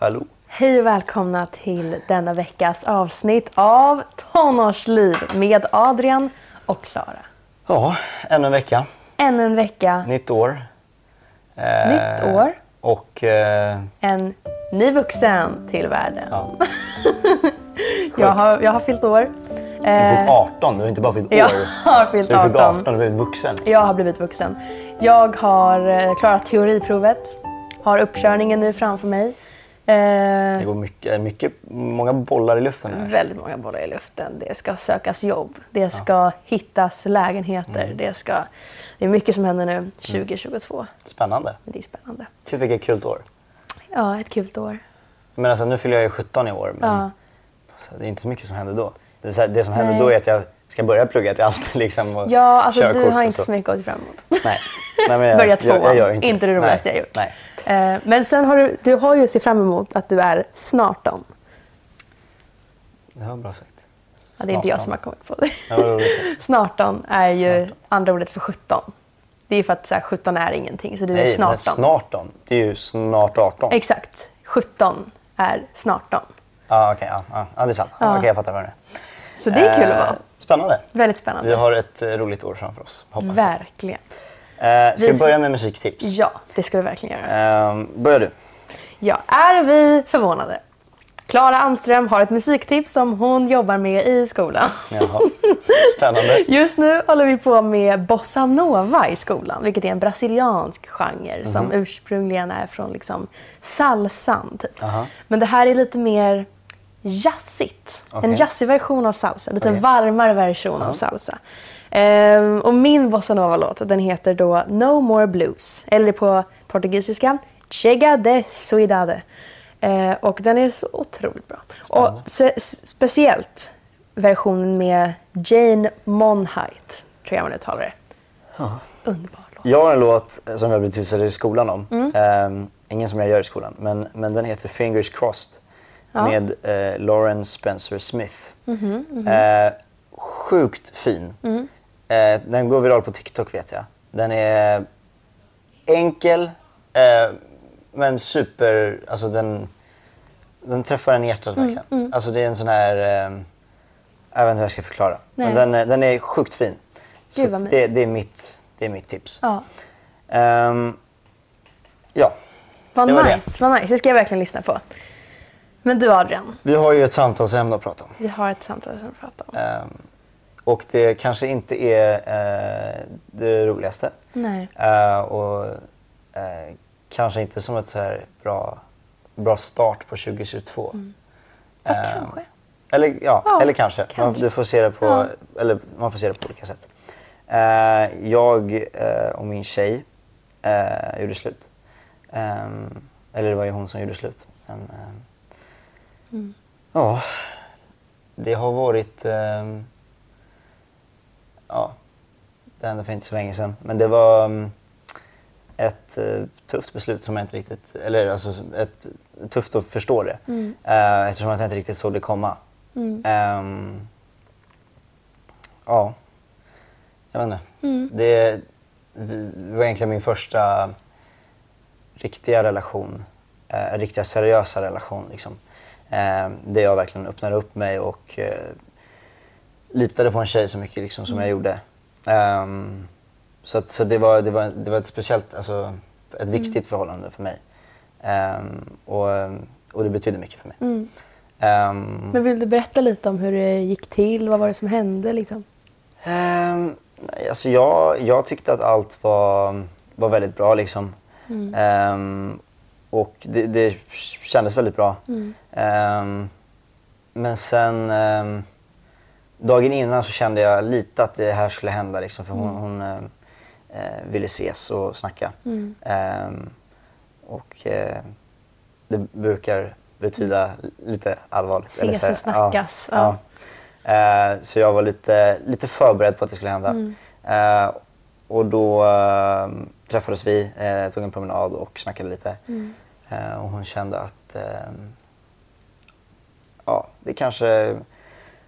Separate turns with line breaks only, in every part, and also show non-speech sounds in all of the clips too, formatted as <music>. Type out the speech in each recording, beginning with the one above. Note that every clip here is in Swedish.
Hallå.
Hej och välkomna till denna veckas avsnitt av Tonårsliv med Adrian och Klara.
Ja, ännu en vecka.
Ännu en vecka,
Nytt år. Eh,
nytt år,
Och... Eh,
en ny vuxen till världen.
ja. <laughs>
Jag har, jag har fyllt år.
Du har fyllt 18, du har inte bara fyllt år.
Jag har fyllt
Du har fyllt
18.
18, du har blivit vuxen.
Jag har blivit vuxen. Jag har eh, klarat teoriprovet. Har uppkörningen nu framför mig. Eh,
Det går mycket, mycket, många bollar i luften här.
väldigt många bollar i luften. Det ska sökas jobb. Det ska hittas lägenheter.
Mm.
Det, ska, det är mycket som händer nu 2022.
Spännande.
Men det är spännande.
Shit vilket kul år.
Ja, ett kul år.
Men alltså, nu fyller jag ju 17 i år, men
Ja.
det är inte så mycket som händer då. Det, här, det som händer
Nej.
då är att jag ska börja plugga till allt <laughs> liksom, och
Ja, alltså du har inte så mycket att se fram emot.
Nej. Nej, men <laughs> jag,
Börja
jag,
tvåan.
jag gör inte,
inte det roligaste jag gjort.
Nej.
Eh, Men sen har du, du har ju att se fram emot att du är snart om.
Det var bra sagt.
Ja, det är inte jag som
om.
har kommit på det.
Ja, vad roligt. <laughs>
Snart om är ju
Snart
andra ordet för 17. Det är ju för att så här, 17 är ingenting, så du är
Nej,
snart
men
om.
snart om. Det är ju snart 18.
Exakt. 17 är snart om.
Ja, okej. ja, ja, ja, det är sant. Ja. Okej, jag fattar vad det är.
Så det är kul att
Eh,
vara.
Spännande.
Väldigt spännande.
Vi har ett eh, roligt år framför oss, hoppas jag.
Verkligen.
Eh, ska vi
Vi-
börja med musiktips?
Ja, det ska vi verkligen göra.
Eh, börjar du?
Ja, är vi förvånade? Klara Amström har ett musiktips som hon jobbar med i skolan.
Jaha. <laughs> Spännande.
Just nu håller vi på med bossa nova i skolan, vilket är en brasiliansk genre som
Mhm.
ursprungligen är från liksom salsan. Typ. Men det här är lite mer jazzigt. En
Okej.
jazzig version av salsa, lite
Okej.
varmare version av salsa. Ehm, och min bossa nova-låt den heter då No More Blues, eller på portugisiska Chega de Suidade. Eh, och den är så otroligt bra. Och se, speciellt versionen med Jane Monheit, tror jag man uttalar det. Underbar låt.
Jag har en låt eh, som jag blev tipsad i skolan om.
Mm.
Eh, ingen som jag gör i skolan, men, men den heter Fingers Crossed. Med eh, Lauren Spencer Smith.
Mhm,
Eh, sjukt fin.
Mm.
Eh, den går viral på TikTok vet jag. Den är enkel, eh, men super... Alltså den, den träffar en i hjärtat
Mm,
verkligen. Alltså det är en sån här... Eh, jag vet inte hur jag ska förklara. Men
Nej.
den, är- den är sjukt fin. Så
Gud,
att det, det, är mitt, det är mitt tips.
Ja.
Ehm, ja,
Vad
det.
nice, vad nice. Det ska jag verkligen lyssna på. Men du Adrian,
vi har ju ett samtalsämne att prata om.
vi har ett samtal som vi pratar om.
Ehm, och det kanske inte är eh, det roligaste.
Nej.
Eh, och eh, kanske inte som ett så här bra, bra start på 2022.
Fast
Ehm,
kanske.
Eller, ja,
Ja,
eller kanske. Man,
kanske.
du får se det på,
Ja.
eller, man får se det på olika sätt. Eh, jag eh, och min tjej eh, gjorde slut. Ehm, eller det var ju hon som gjorde slut. Men, ehm,
Mm.
Ja, det har varit... ehm, ja, det hände för inte så länge sedan. Men det var mm, ett eh, tufft beslut som jag inte riktigt... Eller alltså ett, tufft att förstå det.
Mm.
Eh, eftersom jag inte riktigt såg det komma. Ehm, ja, jag vet inte.
Mm.
Det, det var egentligen min första riktiga relation. Eh, riktiga seriösa relation. Liksom. Eh, där jag verkligen öppnade upp mig och eh, litade på en tjej så mycket liksom, som jag gjorde. Ehm, så att, så det, var, det, var, det var ett speciellt, alltså, ett viktigt förhållande för mig. Ehm, och, och det betydde mycket för mig.
Mm.
Ehm,
Men vill du berätta lite om hur det gick till? Vad var det som hände? Liksom?
Nej, alltså jag, jag tyckte att allt var, var väldigt bra. Liksom. Ehm, och det, det kändes väldigt bra. Ehm, men sen ehm, dagen innan så kände jag lite att det här skulle hända. Liksom, för hon, hon ehm, eh, ville ses och snacka. Ehm, och eh, det brukar betyda lite allvarligt.
Ses
så här,
och snackas,
Ja, ja. Eh, så jag var lite, lite förberedd på att det skulle hända.
Mm.
Eh, och då träffades vi, eh, tog en promenad och snackade lite.
Mm.
Eh, och hon kände att eh, ja, det kanske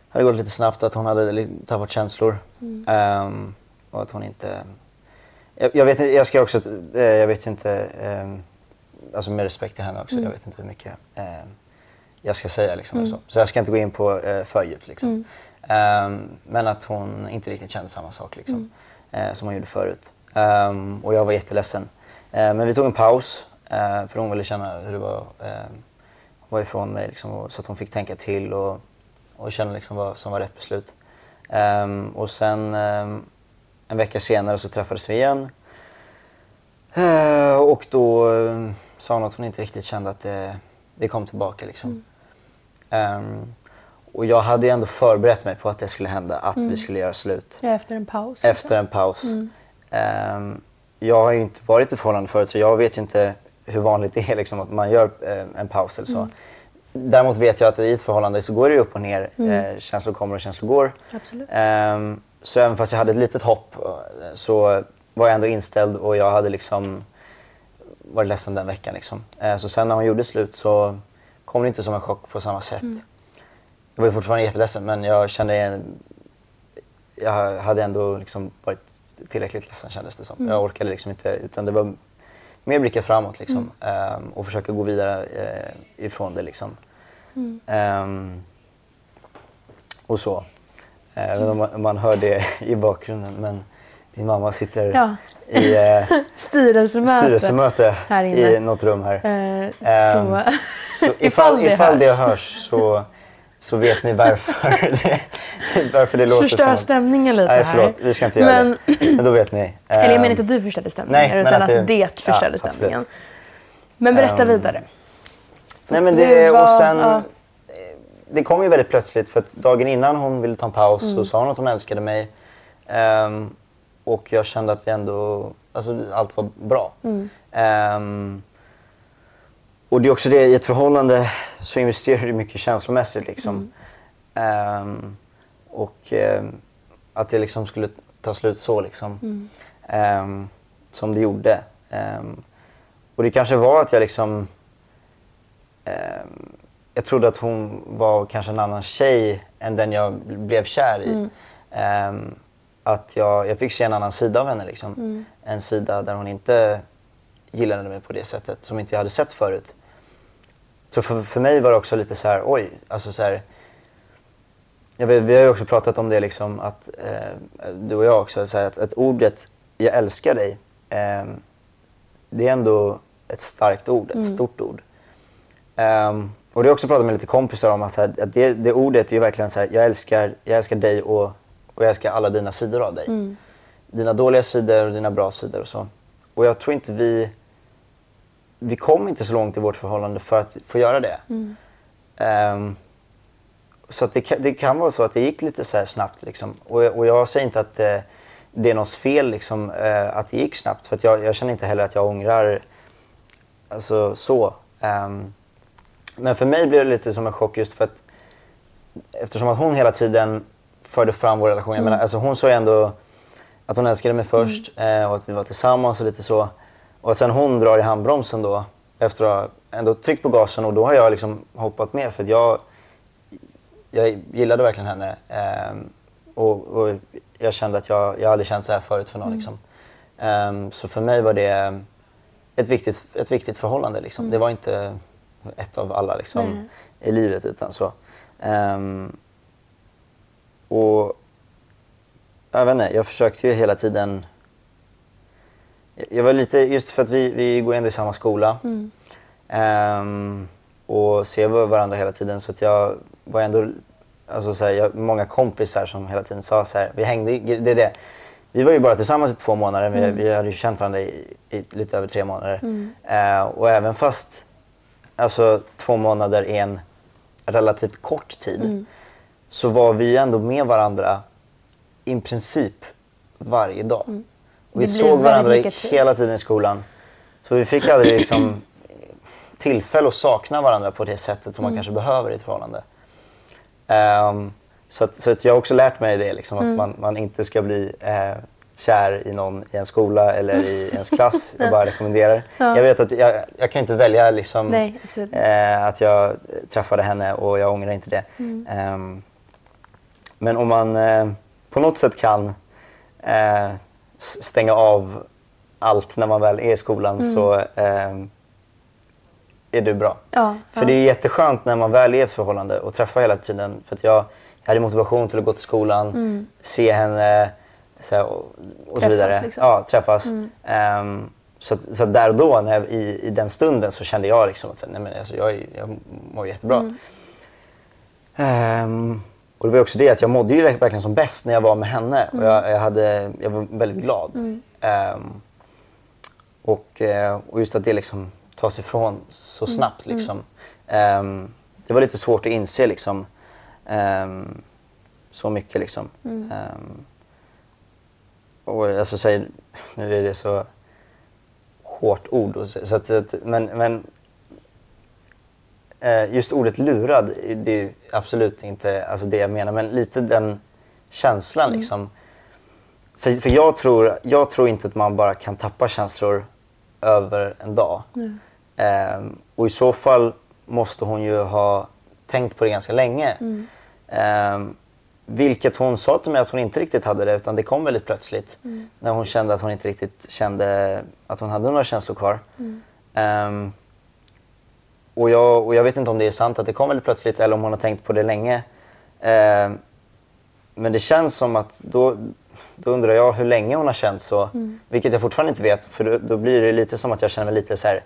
hade gått lite snabbt, att hon hade tappat känslor.
Mm.
Ehm, och att hon inte... Jag, jag, vet, jag ska också... eh, Jag vet ju inte... ehm, alltså med respekt till henne också. Jag vet inte hur mycket eh, jag ska säga. Liksom, och så. så jag ska inte gå in på eh, för djupt. Liksom. Ehm, men att hon inte riktigt kände samma sak liksom, eh, som hon gjorde förut. Ehm, och jag var jätteledsen. Ehm, men vi tog en paus eh, för hon ville känna hur det var ehm, var ifrån mig liksom, så att hon fick tänka till och, och känna liksom vad som var rätt beslut. Ehm, och sen ehm, en vecka senare så träffades vi igen. Eh, och då sa hon att hon inte riktigt kände att det, det kom tillbaka. Liksom. Ehm, och jag hade ju ändå förberett mig på att det skulle hända, att vi skulle göra slut.
Efter en paus.
Efter en paus. Ehm, jag har ju inte varit i ett förhållande förut så jag vet ju inte hur vanligt det är liksom, att man gör eh, en paus eller så. Däremot vet jag att i ett förhållande så går det upp och ner. Eh, känslor kommer och känslor går.
Absolut.
Ehm, så även fast jag hade ett litet hopp eh, så var jag ändå inställd och jag hade liksom varit ledsen den veckan. Liksom. Eh, så sen när hon gjorde slut så kom det inte som en chock på samma sätt. Jag var fortfarande jätteledsen men jag kände en, jag hade ändå liksom varit tillräckligt ledsen kändes det som. Jag orkade liksom inte utan det var mer blicka framåt liksom, ehm, och försöka gå vidare eh, ifrån det. Liksom. Ehm, och så. Vet inte om man, hör det i bakgrunden men din mamma sitter
Ja.
i eh, <laughs>
Styrelsemöte.
styrelsemöte
här inne.
i något rum här.
Eh,
Ehm,
så,
Så <laughs> ifall, ifall,
det
det,
hörs.
hörs så, så vet ni varför <laughs> det, varför det låter
Förstör
som...
stämningen lite
Nej
här.
förlåt, vi ska inte göra
Men-
det. Men då vet ni. <clears throat>
Eller jag
Ehm,
menar inte att du förstörde stämningen,
nej,
utan
att
att
det-
det,
ja,
förstörde
absolut.
stämningen. Men berätta
Ehm,
vidare.
Nej men det,
var-
och sen,
ja.
det kom ju väldigt plötsligt för att dagen innan hon ville ta en paus
Mm.
så sa hon att hon älskade mig. Ehm, och jag kände att vi ändå, alltså allt var bra.
Mm.
Ehm, och det är också det, i ett förhållande så investerar du mycket känslomässigt liksom. Ehm, och ehm, att det liksom skulle ta slut så liksom. Ehm, som det gjorde. Och det kanske var att jag liksom jag trodde att hon var kanske en annan tjej än den jag blev kär i. Ehm, att jag, jag fick se en annan sida av henne. Liksom. En sida där hon inte gillade mig på det sättet som inte jag hade sett förut. Så för, för mig var det också lite så här, oj, alltså så här, jag vet, vi har ju också pratat om det liksom att, eh, du och jag också, så här, att, att ordet jag älskar dig, eh, det är ändå ett starkt ord, ett stort ord. Ehm, och det har jag också pratat med lite kompisar om att, här, att det, det ordet är ju verkligen så här, jag älskar, jag älskar dig och, och jag älskar alla dina sidor av dig. Dina dåliga sidor och dina bra sidor och så. Och jag tror inte vi, vi kom inte så långt i vårt förhållande för att få göra det. Ehm, så att det, kan- det kan vara så att det gick lite så här snabbt. Liksom. Och, och jag säger inte att eh, det är någons fel liksom, eh, att det gick snabbt. För jag, jag känner inte heller att jag ångrar alltså, så. Ehm, men för mig blev det lite som en chock just för att eftersom att hon hela tiden förde fram vår relation. Jag menar, alltså, hon sa ju ändå att hon älskade mig först eh, och att vi var tillsammans och lite så. Och sen hon drar i handbromsen då efter att ha ändå tryckt på gasen och då har jag liksom hoppat med för att jag, jag gillade verkligen henne. ehm, och, och jag kände att jag, jag aldrig känt så här förut för någon. Liksom. Ehm, så för mig var det ett viktigt, ett viktigt förhållande. Liksom. Det var inte ett av alla liksom, i livet utan så. Ehm, och jag vet inte, jag försökte ju hela tiden jag var lite, just för att vi, vi går ändå i samma skola ehm, och ser varandra hela tiden så att jag var ändå, alltså så här, jag, många kompisar som hela tiden sa så här, vi hängde, det är det. Vi var ju bara tillsammans i två månader, vi, vi hade ju känt varandra i, i lite över tre månader. Eh, och även fast alltså, två månader är en relativt kort tid så var vi ändå med varandra i princip varje dag. Vi
Mm.
Såg varandra hela tiden i skolan. Så vi fick aldrig liksom tillfälle att sakna varandra på det sättet
Mm.
som man kanske behöver i ett förhållande. Ehm, så att, så att jag har också lärt mig det, liksom,
Mm.
att man, man inte ska bli eh, kär i någon i en skola eller i ens <laughs> klass. Jag bara rekommenderar.
Ja.
Jag vet att jag, jag kan inte välja liksom,
Nej,
eh, att jag träffade henne och jag ångrar inte det.
Mm.
Ehm, men om man eh, på något sätt kan eh, stänga av allt när man väl är i skolan
Mm.
så, ehm, är du bra.
Ja,
För
ja.
det är jätteskönt när man väl är i ett förhållande och träffar hela tiden. För att jag, jag hade motivation till att gå till skolan, se henne så här, och, och så
Mm. Träffas,
vidare.
liksom.
Ja, träffas. Så, att, så att där och då, när jag, i, i den stunden, så kände jag liksom att så nej, men, alltså, jag, jag mår jättebra.
Mm.
Ehm, och det var också det att jag mådde ju verkligen som bäst när jag var med henne. Och jag, jag, hade, jag var väldigt glad. Ehm, och, eh, och just att det liksom tas ifrån så snabbt. Liksom. Ehm, det var lite svårt att inse liksom, ehm, så mycket. Liksom. Ehm, och alltså, säg, <laughs> nu är det så hårt ord. Och så, så att, men, men just ordet lurad, det är ju absolut inte alltså det jag menar. Men lite den känslan liksom. För, för jag, tror, jag tror inte att man bara kan tappa känslor över en dag. Ehm, och i så fall måste hon ju ha tänkt på det ganska länge. Ehm, vilket hon sa till mig att hon inte riktigt hade det utan det kom väldigt plötsligt. När hon kände att hon inte riktigt kände att hon hade några känslor kvar. Ehm, och, jag, och jag vet inte om det är sant att det kom väldigt plötsligt eller om hon har tänkt på det länge. Ehm, men det känns som att då, då undrar jag hur länge hon har känt så. Vilket jag fortfarande inte vet för då, då blir det lite som att jag känner mig lite så här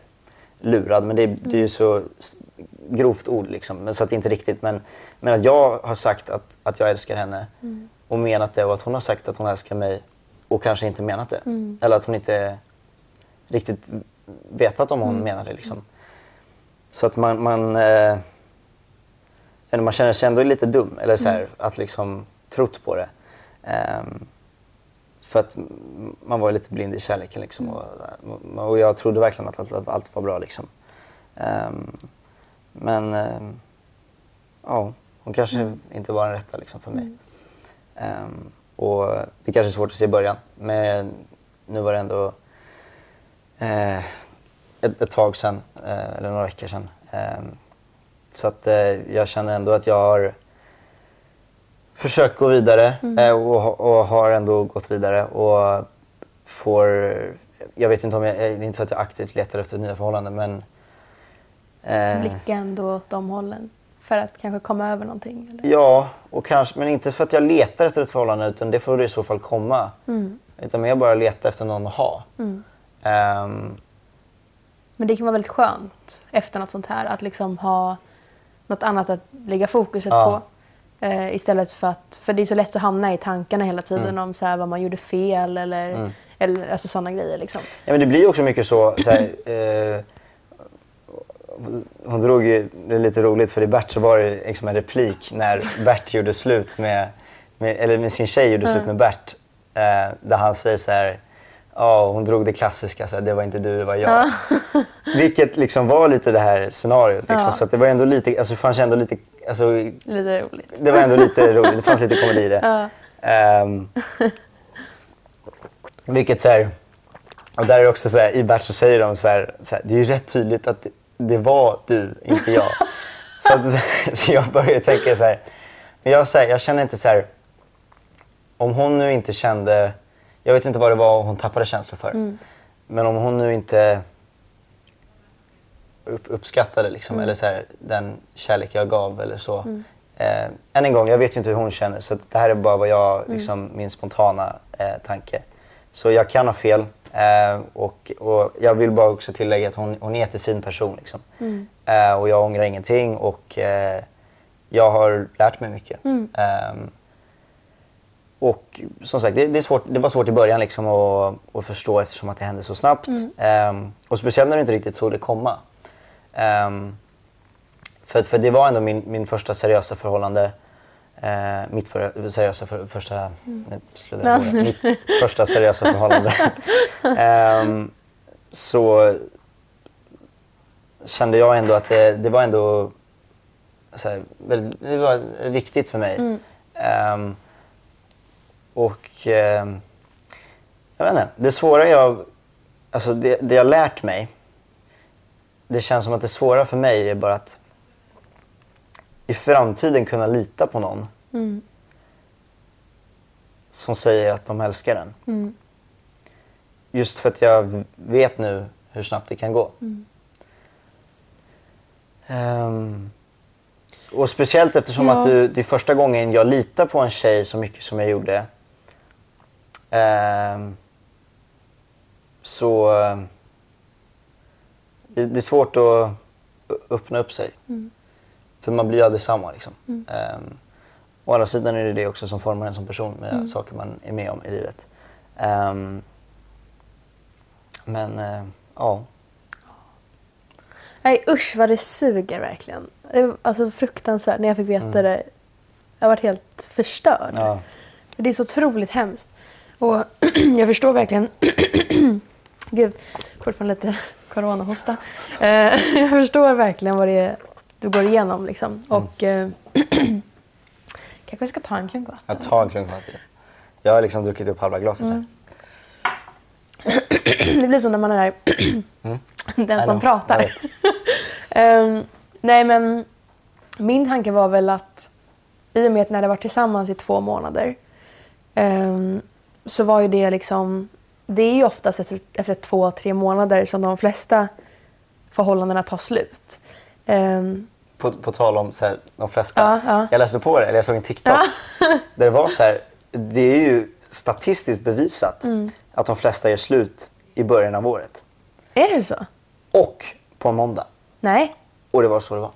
lurad. Men det, det är ju så s- grovt ord liksom. Men, så att det inte riktigt. Men, men att jag har sagt att, att jag älskar henne och menat det och att hon har sagt att hon älskar mig och kanske inte menat det. Eller att hon inte riktigt vetat om hon menar det liksom. Så att man, man, eh, man känner sig ändå lite dum. Eller så här, att liksom trott på det. Ehm, för att man var lite blind i kärleken liksom. Och, och jag trodde verkligen att allt, att allt var bra liksom. Ehm, men ehm, ja, hon kanske inte var den rätta liksom för mig. Ehm, och det kanske är svårt att se i början. Men nu var det ändå eh, ett, ett tag sedan, eh, eller några veckor sedan. Ehm, så att eh, jag känner ändå att jag har försökt gå vidare eh, och, och har ändå gått vidare och får, jag vet inte om jag, det är inte så att jag aktivt letar efter nya förhållanden men eh,
Blicka ändå åt de hållen. För att kanske komma över någonting. Eller?
Ja, och kanske, men inte för att jag letar efter ett förhållande utan det får i så fall komma. Utan mer bara leta efter någon att ha. Ehm,
Men det kan vara väldigt skönt efter något sånt här att liksom ha något annat att lägga fokuset
Ja.
på. Eh, istället för att, för det är så lätt att hamna i tankarna hela tiden
Mm.
om så här, vad man gjorde fel eller, eller alltså sådana grejer. Liksom.
Ja, men det blir också mycket så. så här, <clears throat> eh, hon drog ju, det är lite roligt för i Bert så var det liksom en replik när Bert gjorde slut med, med eller med sin tjej gjorde slut med Bert. Eh, där han säger så här, ja hon drog det klassiska, så här, det var inte du, det var jag. <laughs> Vilket liksom var lite det här scenariot. Liksom,
Ja.
Så det var ändå lite, alltså fanns ändå lite, alltså,
Lite roligt.
det var ändå lite roligt, det fanns lite komedi i det. <laughs>
Ja.
Ehm, vilket så här, och där är också så här, i Bert så säger de så här, så här det är ju rätt tydligt att det, var du, inte jag. <laughs> så, att, så jag började tänka så här, men jag, så jag känner inte så här, om hon nu inte kände, jag vet inte vad det var hon tappade känslor för, men om hon nu inte upp, uppskattade liksom, eller så här, den kärlek jag gav eller så. Eh, än en gång, jag vet ju inte hur hon känner så det här är bara vad jag, liksom, min spontana eh, tanke. Så jag kan ha fel eh, och, och jag vill bara också tillägga att hon, hon är en jättefin person. Liksom. Eh, och jag ångrar ingenting och eh, jag har lärt mig mycket. Och som sagt, det, det, är svårt, det var svårt i början liksom att, att förstå eftersom att det hände så snabbt. Ehm, och speciellt när du inte riktigt såg det komma. Ehm, för, för det var ändå min, min första seriösa förhållande. Eh, mitt för, seriösa för, första... Nej, på det. Mitt <laughs> första seriösa förhållande. <laughs> Ehm, så kände jag ändå att det, det var ändå här, väldigt, det var viktigt för mig. Ehm, och ehm, jag vet inte, det svåra jag, alltså det, det jag lärt mig, det känns som att det svåra för mig är bara att i framtiden kunna lita på någon som säger att de älskar den. Just för att jag vet nu hur snabbt det kan gå. Ehm, och speciellt eftersom
Ja.
att du, det är första gången jag litar på en tjej så mycket som jag gjorde. Ehm, så ehm, det, är svårt att öppna upp sig. För man blir ju aldrig samma liksom. Ehm, å andra sidan är det det också som formar en som person med saker man är med om i livet. Ehm, men eh, ja.
Nej usch vad det suger verkligen. Alltså fruktansvärt när jag fick veta det. Jag varit helt förstörd.
ja.
Det är så otroligt hemskt. Och <clears throat> jag förstår verkligen... <clears throat> Gud, fortfarande lite coronahosta. Eh, <laughs> jag förstår verkligen vad det är du går igenom liksom. Och eh, <clears throat> kanske vi ska ta en klunk vatten.
tar en klunk vatten. Jag har liksom druckit upp halva glaset här.
Det blir som när man är den
I
som
know,
pratar. <laughs> Ehm, nej men min tanke var väl att i och med att när det varit tillsammans i två månader ehm, så var ju det liksom det är ju oftast efter, efter två, tre månader som de flesta förhållandena tar slut. Ehm,
På, på tal om så här, de flesta.
Ja, ja.
Jag läste på det, eller jag såg en TikTok. <laughs> Där det var så här, det är ju statistiskt bevisat
Mm.
att de flesta gör slut i början av året.
är det så?
Och på en måndag.
Nej?
Och det var så det var.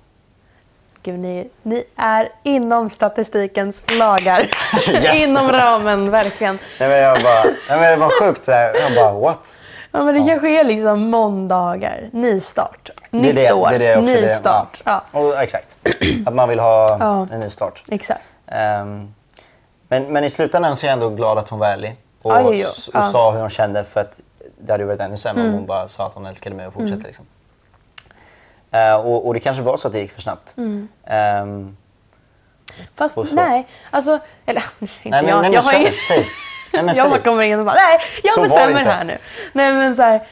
Gud, ni, ni är inom statistikens lagar. <laughs>
Yes.
inom ramen, verkligen.
Nej men jag bara, nej men det var sjukt. så här. Jag bara what?
Ja, men det kanske är liksom måndagar, nystart, nytt
det
år,
det är det också.
ny
det,
start. Ja.
Och, exakt. Att man vill ha
Ja.
en ny start.
exakt.
Ehm, men, men i slutändan så är jag ändå glad att hon var ärlig. Och,
Ja,
s- och
Ja.
sa hur hon kände för att det hade ju varit ännu sämre
Mm.
om hon bara sa att hon älskade mig och fortsatte. Liksom. Eh, och, och det kanske var så att det gick för snabbt.
Mm.
Ehm,
Fast
så.
nej, alltså, eller <laughs> inte
nej, men,
jag.
nej, men
jag har ingen-.
Nej, men <laughs>
jag kommer in och bara, nej, jag
Så
bestämmer här nu. Nej men så här,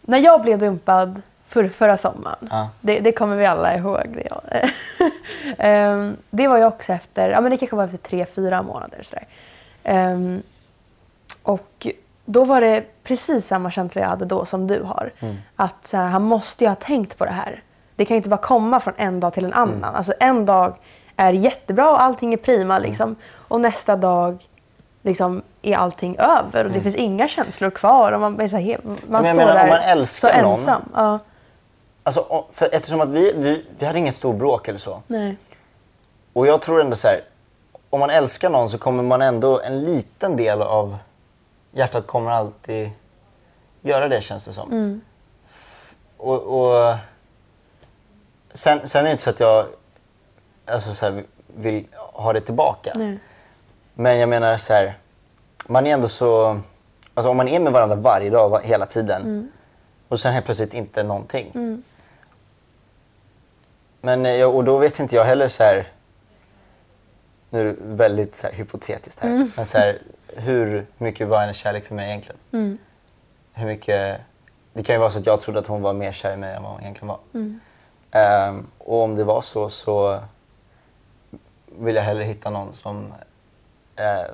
när jag blev dumpad för, förra sommaren,
Ja.
det, det kommer vi alla ihåg. Det, ja. <laughs> Ehm, det var ju också efter, ja men det kanske var efter tre, fyra månader sådär. Ehm, och då var det precis samma känsla jag hade då som du har.
Mm.
Att så här, han måste ju ha tänkt på det här. Det kan ju inte bara komma från en dag till en annan.
Mm.
Alltså en dag är jättebra och allting är prima liksom. Och nästa dag liksom är allting över och det finns inga känslor kvar. Och man, är så här, man
Mm. Men
står
menar,
där
om man älskar
så
någon-
ensam. Ja,
Alltså, för, eftersom att vi, vi, vi hade inget stort bråk eller så.
nej.
Och jag tror ändå så här, om man älskar någon så kommer man ändå, en liten del av hjärtat kommer alltid göra det känns det som.
Mm.
Och, och sen, sen är det inte så att jag alltså så här, vill ha det tillbaka.
nej.
Men jag menar så här, man är ändå så, alltså om man är med varandra varje dag, hela tiden
Mm.
och sen helt plötsligt inte någonting. Men eh, och då vet inte jag heller så här, nu är det väldigt så här, hypotetiskt här,
Mm.
men så här, hur mycket var hennes kärlek för mig egentligen?
Mm.
Hur mycket, det kan ju vara så att jag trodde att hon var mer kär i mig än vad hon egentligen var.
Mm.
Ehm, och om det var så så vill jag hellre hitta någon som eh,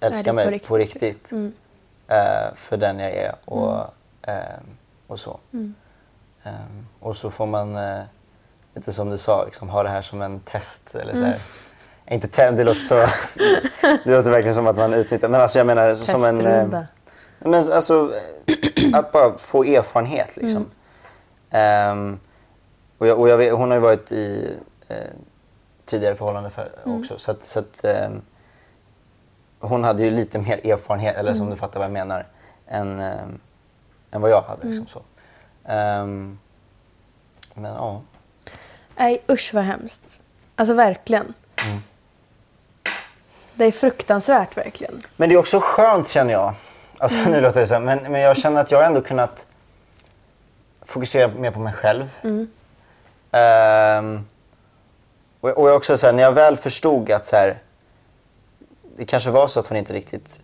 älskar mig
på
på
riktigt. Mm.
eh, för den jag är och, ehm, och så.
Mm.
Ehm, och så får man, eh, lite som du sa, liksom, ha det här som en test. Eller så här.
Mm.
Inte te- det låter så, <laughs> det låter verkligen som att man utnyttjar, men alltså jag menar som en... eh, men alltså, att bara få erfarenhet liksom. Ehm, och jag, och jag vet, hon har ju varit i eh, tidigare förhållanden för, också. Så att, så att ehm, hon hade ju lite mer erfarenhet, eller som du fattar vad jag menar, än, ehm, än vad jag hade. Liksom, så. Ehm, men ja.
Nej usch vad hemskt. Alltså verkligen.
Mm.
Det är fruktansvärt verkligen.
Men det är också skönt känner jag. Alltså <laughs> nu låter det så här, men, men jag känner att jag ändå kunnat fokusera mer på mig själv. Ehm, och, och jag också så här, när jag väl förstod att så här, det kanske var så att hon inte riktigt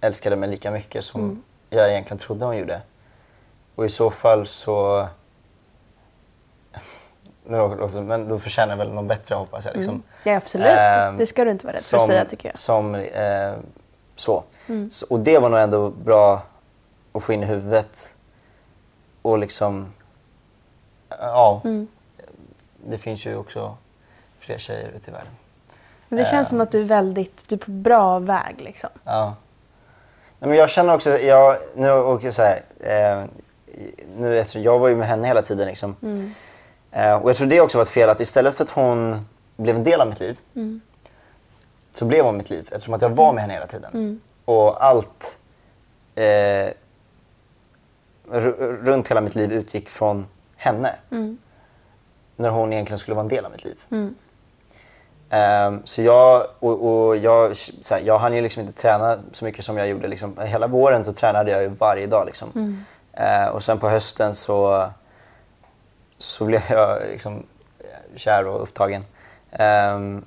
älskade mig lika mycket som jag egentligen trodde hon gjorde. Och i så fall så... <laughs> Men då förtjänar jag väl någon bättre hoppas jag. Liksom.
Ja absolut.
Ehm,
det ska du inte vara rädd för att säga tycker jag.
Som, eh, så. så. Och det var nog ändå bra att få in i huvudet. Och liksom, ja.
Mm.
Det finns ju också fler tjejer ute i världen.
Men det känns
Eh.
som att du är väldigt, du är på bra väg liksom.
Ja. Men jag känner också, jag, nu och så här, eh, nu efter, jag var ju med henne hela tiden liksom. Eh, och jag tror det också var ett fel att istället för att hon blev en del av mitt liv så blev hon mitt liv eftersom att jag var med henne hela tiden. Och allt eh, ru- runt hela mitt liv utgick från henne. När hon egentligen skulle vara en del av mitt liv. Ehm, så jag, och, och jag, så här, jag hann ju liksom inte träna så mycket som jag gjorde. Liksom. Hela våren så tränade jag ju varje dag. Liksom. Eh, och sen på hösten så, så blev jag liksom kär och upptagen. Ehm,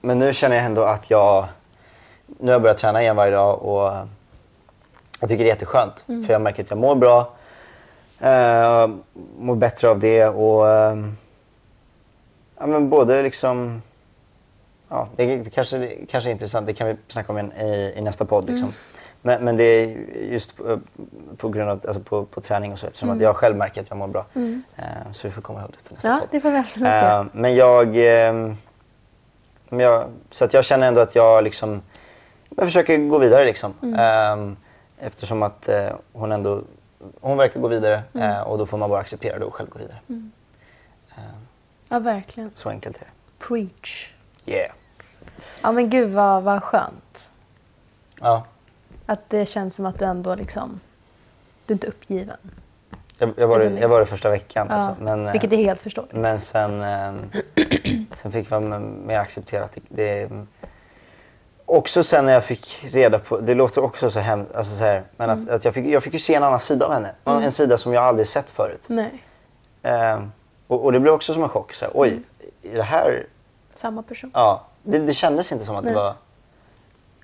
men nu känner jag ändå att jag, nu har jag börjat träna igen varje dag och jag tycker det är jätteskönt. För jag märker att jag mår bra, eh, mår bättre av det och Ja, men både liksom... Ja, det, det kanske, det kanske är intressant, det kan vi snacka om i, i, nästa podd. Liksom. Men, men det är just på, på grund av alltså på, på träning och så eftersom att jag själv märker att jag mår bra. Eh, så vi får komma ihåg det till nästa
Ja,
podd.
det får vi absolut.
Eh, men jag, men jag... Så att jag känner ändå att jag liksom... Jag försöker gå vidare liksom. Eh, eftersom att eh, hon ändå... Hon verkar gå vidare eh, och då får man bara acceptera det och själv gå vidare.
Ja, verkligen.
Så enkelt är det.
Preach.
Yeah.
Ja men gud vad, vad skönt.
Ja.
Att det känns som att du ändå liksom, du är inte uppgiven.
Jag, jag, var, det, jag var det första veckan.
Ja,
Alltså. Men, eh,
vilket är helt förståeligt.
men sen, eh, <clears throat> sen fick man mer acceptera att det, det Också sen när jag fick reda på, det låter också så hemskt, alltså så här, men
Mm.
att, att jag, fick, jag fick ju se en annan sida av henne. En sida som jag aldrig sett förut.
Nej,
Eh, och, och det blev också som en chock. Så här, Oj, är det här...
samma person.
Ja, det, det kändes inte som att
Nej.
det var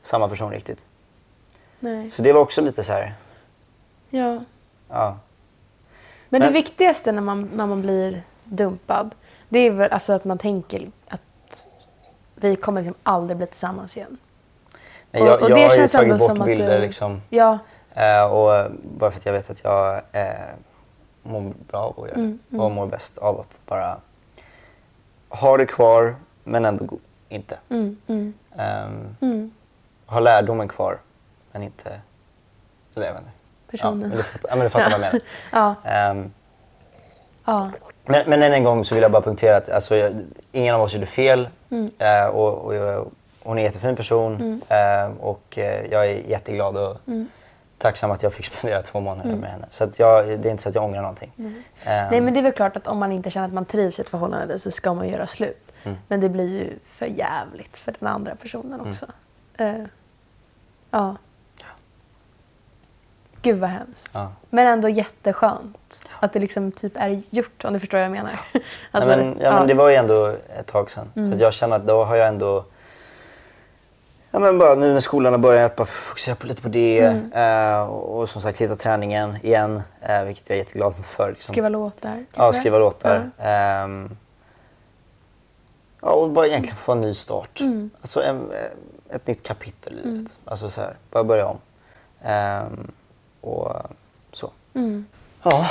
samma person riktigt.
Nej.
Så det var också lite så här,
Ja.
ja.
Men det
Men-
viktigaste när man, när man blir dumpad, det är väl alltså att man tänker att vi kommer liksom aldrig bli tillsammans igen.
Nej,
Och-
jag,
och
jag
det
har ju tagit bort bilder
du-
liksom.
Ja,
Eh, och bara för att jag vet att jag eh, mår bra av att göra det.
Mm,
Och mår bäst av att bara ha det kvar men ändå inte.
mm, mm,
Ehm,
mm.
ha lärdomen kvar men inte... Eller jag vet inte.
Personen.
Ja, men du fattar, ja, men du fattar vad jag menar. <laughs>
Ja,
Ehm,
ja.
men, men än en gång så vill jag bara punktera att alltså, jag, ingen av oss gjorde fel.
Mm.
Eh, och, och jag, hon är en jättefin person eh, och eh, jag är jätteglad och
Mm.
Tacksam att jag fick <laughs> spendera två månader med henne. Så att jag, det är inte så att jag ångrar någonting. Ehm,
Nej men det är väl klart att om man inte känner att man trivs i ett förhållande så ska man göra slut.
Mm.
Men det blir ju för jävligt för den andra personen också. Eh, ja. Gud vad hemskt.
Ja.
Men ändå jätteskönt. Att det liksom typ är gjort om du förstår vad jag menar. <laughs> Alltså,
Nej, men, ja, men det var ju ändå ett tag sedan.
Mm.
Så att jag känner att då har jag ändå... Ja, men bara nu när skolan har börjat, bara fokusera på, lite på det.
Mm.
Eh, och, som sagt hitta träningen igen, eh, vilket jag är jätteglad för. Liksom.
Skriva låtar.
Ja, skriva låtar. Ehm, ja, och bara egentligen få en ny start.
Mm.
Alltså en, ett nytt kapitel i livet. Alltså så här, bara börja om. Ehm, och så.
Mm.
Ja.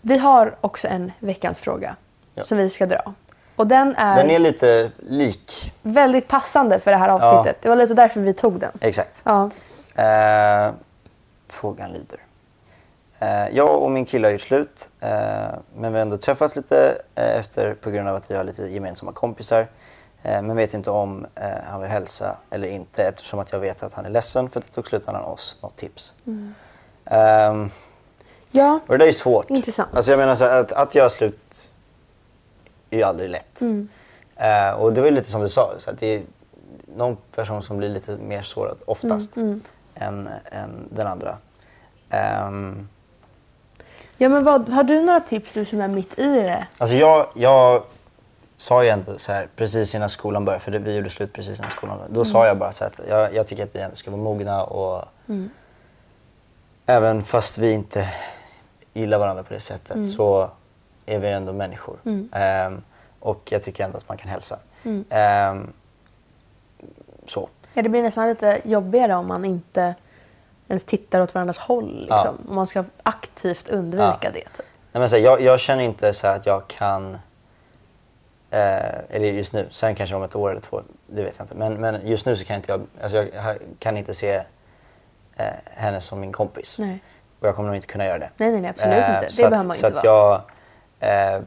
Vi har också en veckans fråga
Ja.
som vi ska dra. Och den är,
Den är lite lik.
väldigt passande för det här avsnittet. Det var lite därför vi tog den.
Exakt.
Ja.
Eh, frågan lyder. Eh, jag och min kille har gjort slut, eh, men vi har ändå träffats lite eh, efter på grund av att vi har lite gemensamma kompisar. Eh, men vet inte om eh, han vill hälsa eller inte eftersom att jag vet att han är ledsen för att det tog slut mellan oss. Något tips? Ehm,
ja.
och det där är svårt.
Intressant.
Alltså jag menar så att, att göra slut är ju aldrig lätt.
Mm.
Eh, och det var ju lite som du sa, så att det är någon person som blir lite mer sårad oftast
Mm,
än, än den andra. Ehm,
Ja men vad, har du några tips du som är mitt i det?
alltså jag, jag sa ju ändå så här precis innan skolan började, för det, vi gjorde slut precis innan skolan började. Då sa jag bara så här att jag, jag tycker att vi ändå ska vara mogna och även fast vi inte gillar varandra på det sättet så är vi ändå människor. Ehm, och jag tycker ändå att man kan hälsa. Ehm, så.
Ja, det blir nästan lite jobbigare om man inte ens tittar åt varandras håll. Liksom.
Ja.
Om man ska aktivt undvika
Ja.
det. Typ.
Nej, men så här, jag, jag känner inte så här att jag kan Eh, eller just nu. Sen kanske om ett år eller två, det vet jag inte. Men, men just nu så kan inte jag, alltså jag kan inte se eh, henne som min kompis.
Nej.
Och jag kommer nog inte kunna göra det.
Nej, nej, nej, absolut
Eh,
inte. Det behöver man
så
inte
att
vara.
jag eh,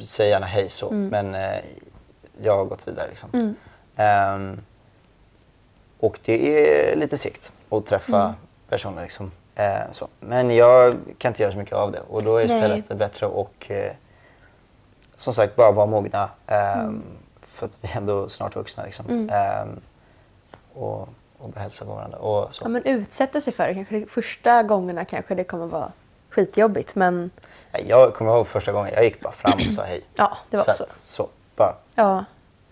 säger gärna hej så,
Mm.
men eh, jag har gått vidare liksom. Ehm, och det är lite sikt att träffa
Mm.
personer liksom. Eh, så. Men jag kan inte göra så mycket av det och då är det
Nej.
istället bättre och eh, som sagt bara vara mogna. ehm,
Mm.
För att vi är ändå snart vuxna liksom. Ehm, och, och hälsa på varandra och så.
Ja, men utsätta sig för det. Kanske första gångerna kanske det kommer vara skitjobbigt men
Jag kommer ihåg första gången jag gick bara fram och sa hej. <clears throat>
ja, det var så.
att, så bara.
Ja.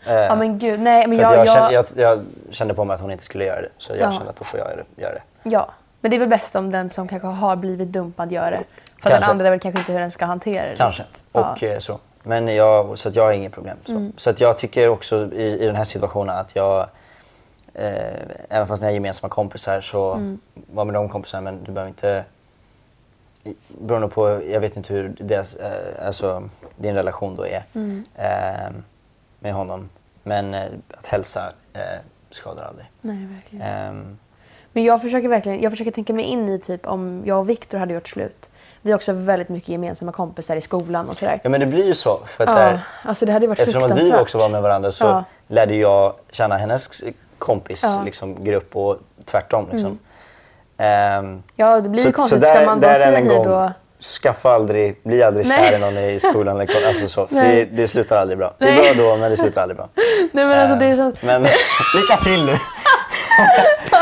Eh,
ja men gud, nej men jag,
jag,
jag,
Kände, jag, jag kände på mig att hon inte skulle göra det. Så jag
Ja.
kände att då får jag göra det.
Ja, men det är väl bäst om den som kanske har blivit dumpad gör det. För den
Kanske.
andra vet kanske inte hur den ska hantera det.
Kanske.
Ja. Mm.
Och eh, så. Men jag, så att jag har inget problem. Så, så att jag tycker också i, i den här situationen att jag, eh, även fast ni är gemensamma kompisar så
Mm.
var med de kompisarna men du behöver inte, beroende på, jag vet inte hur deras, eh, alltså din relation då är
Mm.
eh, med honom. Men eh, att hälsa eh, skadar aldrig.
Nej, verkligen.
Ehm,
Men jag försöker verkligen jag försöker tänka mig in i typ om jag och Viktor hade gjort slut. Vi har också väldigt mycket gemensamma kompisar i skolan och sådär.
ja men det blir ju så. För att, så
Ja,
här,
alltså det hade varit
Eftersom att vi också var med varandra så
Ja.
lärde jag känna hennes kompis
Ja. Mm.
liksom, grupp och tvärtom. Liksom. Ehm,
Ja, det blir ju konstigt.
där,
Ska man
där än en gång,
då?
skaffa aldrig, bli aldrig
Nej.
kär i någon i skolan. eller alltså så, för det, det slutar aldrig bra. Det
Nej.
är bra då men det slutar aldrig bra. <laughs>
Nej men alltså det är
Ehm,
så...
Men <laughs> lycka till nu! <laughs>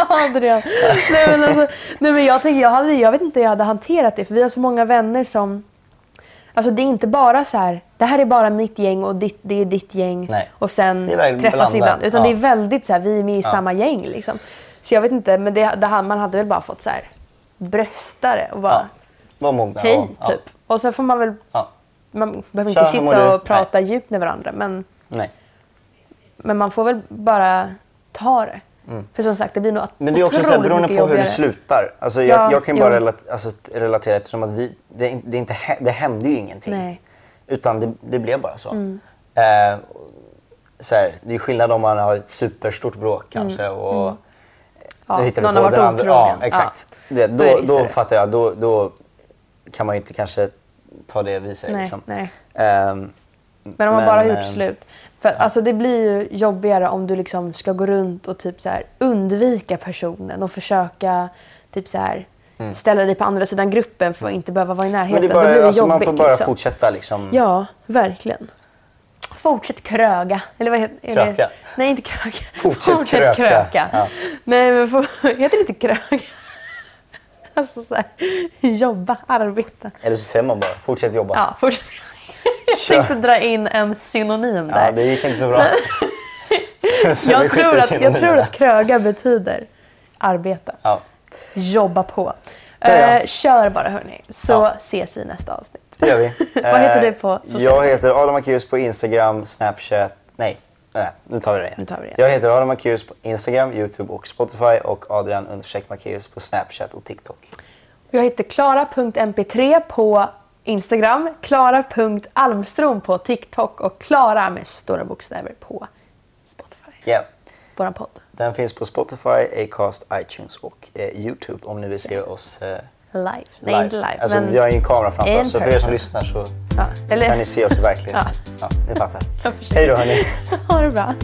Adrian. Nej men alltså, nej men jag tänker, jag, hade, jag vet inte hur jag hade hanterat det för vi har så många vänner som Alltså det är inte bara så här, det här är bara mitt gäng och ditt, det är ditt gäng
Nej.
och sen
Det
träffas vi ibland. Utan
ja.
det är väldigt så här, vi är med i samma gäng liksom. Så jag vet inte, men det, det, man hade väl bara fått så här bröstare och bara
Ja. Mogna.
hej
och-
typ. Och sen får man väl,
Ja.
man behöver inte sitta och prata djupt med varandra men,
Nej.
men man får väl bara ta det. För som sagt det blir nog
Mm. Men det är också så här,
otroligt
beroende på
mycket
hur det slutar. Alltså, jag,
Ja,
jag kan ju bara
jo.
relat, alltså, relatera eftersom att vi, det, det, inte, det hände ju ingenting.
Nej. Mm.
Utan det, det blev bara så. Eh, så här, det är skillnad om man har ett superstort bråk kanske och
Mm. Ja,
hittar vi
någon
på
har varit otrogen.
Ja, exakt.
Ja.
Det,
Då
då, då, fattar jag. Då, då kan man ju inte kanske ta det vid sig.
Nej,
liksom.
nej.
Ehm,
Men om man bara har gjort
eh,
slut. För alltså det blir ju jobbigare om du liksom ska gå runt och typ så här undvika personen och försöka typ så här ställa dig på andra sidan gruppen för att inte behöva vara i närheten.
Mm. Men det bara,
blir det
alltså,
jobbigt.
man får bara
liksom.
fortsätta liksom.
Ja, verkligen. Fortsätt kröga. Eller vad heter är
Kröka?
Det? Nej, inte kröga. <laughs>
Fortsätt kröka. Ja.
Nej, men for... <laughs> heter det inte kröga? <laughs> Alltså så här, jobba, arbeta.
Eller så säger man bara, fortsätt jobba.
Ja, fortsätt. Jag
Kör.
tänkte dra in en synonym där.
Ja, det gick inte så bra. Så-
jag, tror att, jag tror att kröga betyder arbeta.
Ja,
Jobba på.
Ja, ja.
Eh, kör bara hörni, så
Ja.
ses vi i nästa avsnitt.
det gör vi. <laughs>
Vad heter
Eh,
du på sociala
Jag heter Adam Akius på Instagram, Snapchat. Nej, nej, nu tar vi det igen.
Nu tar vi det igen.
Jag heter Adam Akius på Instagram, Youtube och Spotify och Adrian understreck Macéus på Snapchat och TikTok.
Jag heter klara.mp3 på Instagram, klara.almstrom på TikTok och Klara med stora bokstäver på Spotify.
Yeah.
Våran podd.
Den finns på Spotify, Acast, iTunes och eh, Youtube om ni vill se oss eh,
Live.
live.
Nej, inte live.
Alltså,
men...
Vi har ju en kamera framför oss så för er som lyssnar så
ja. Eller...
kan ni se oss i verkligheten.
Ja.
Ja, ni fattar. Hej då hörni. <laughs>
ha det bra.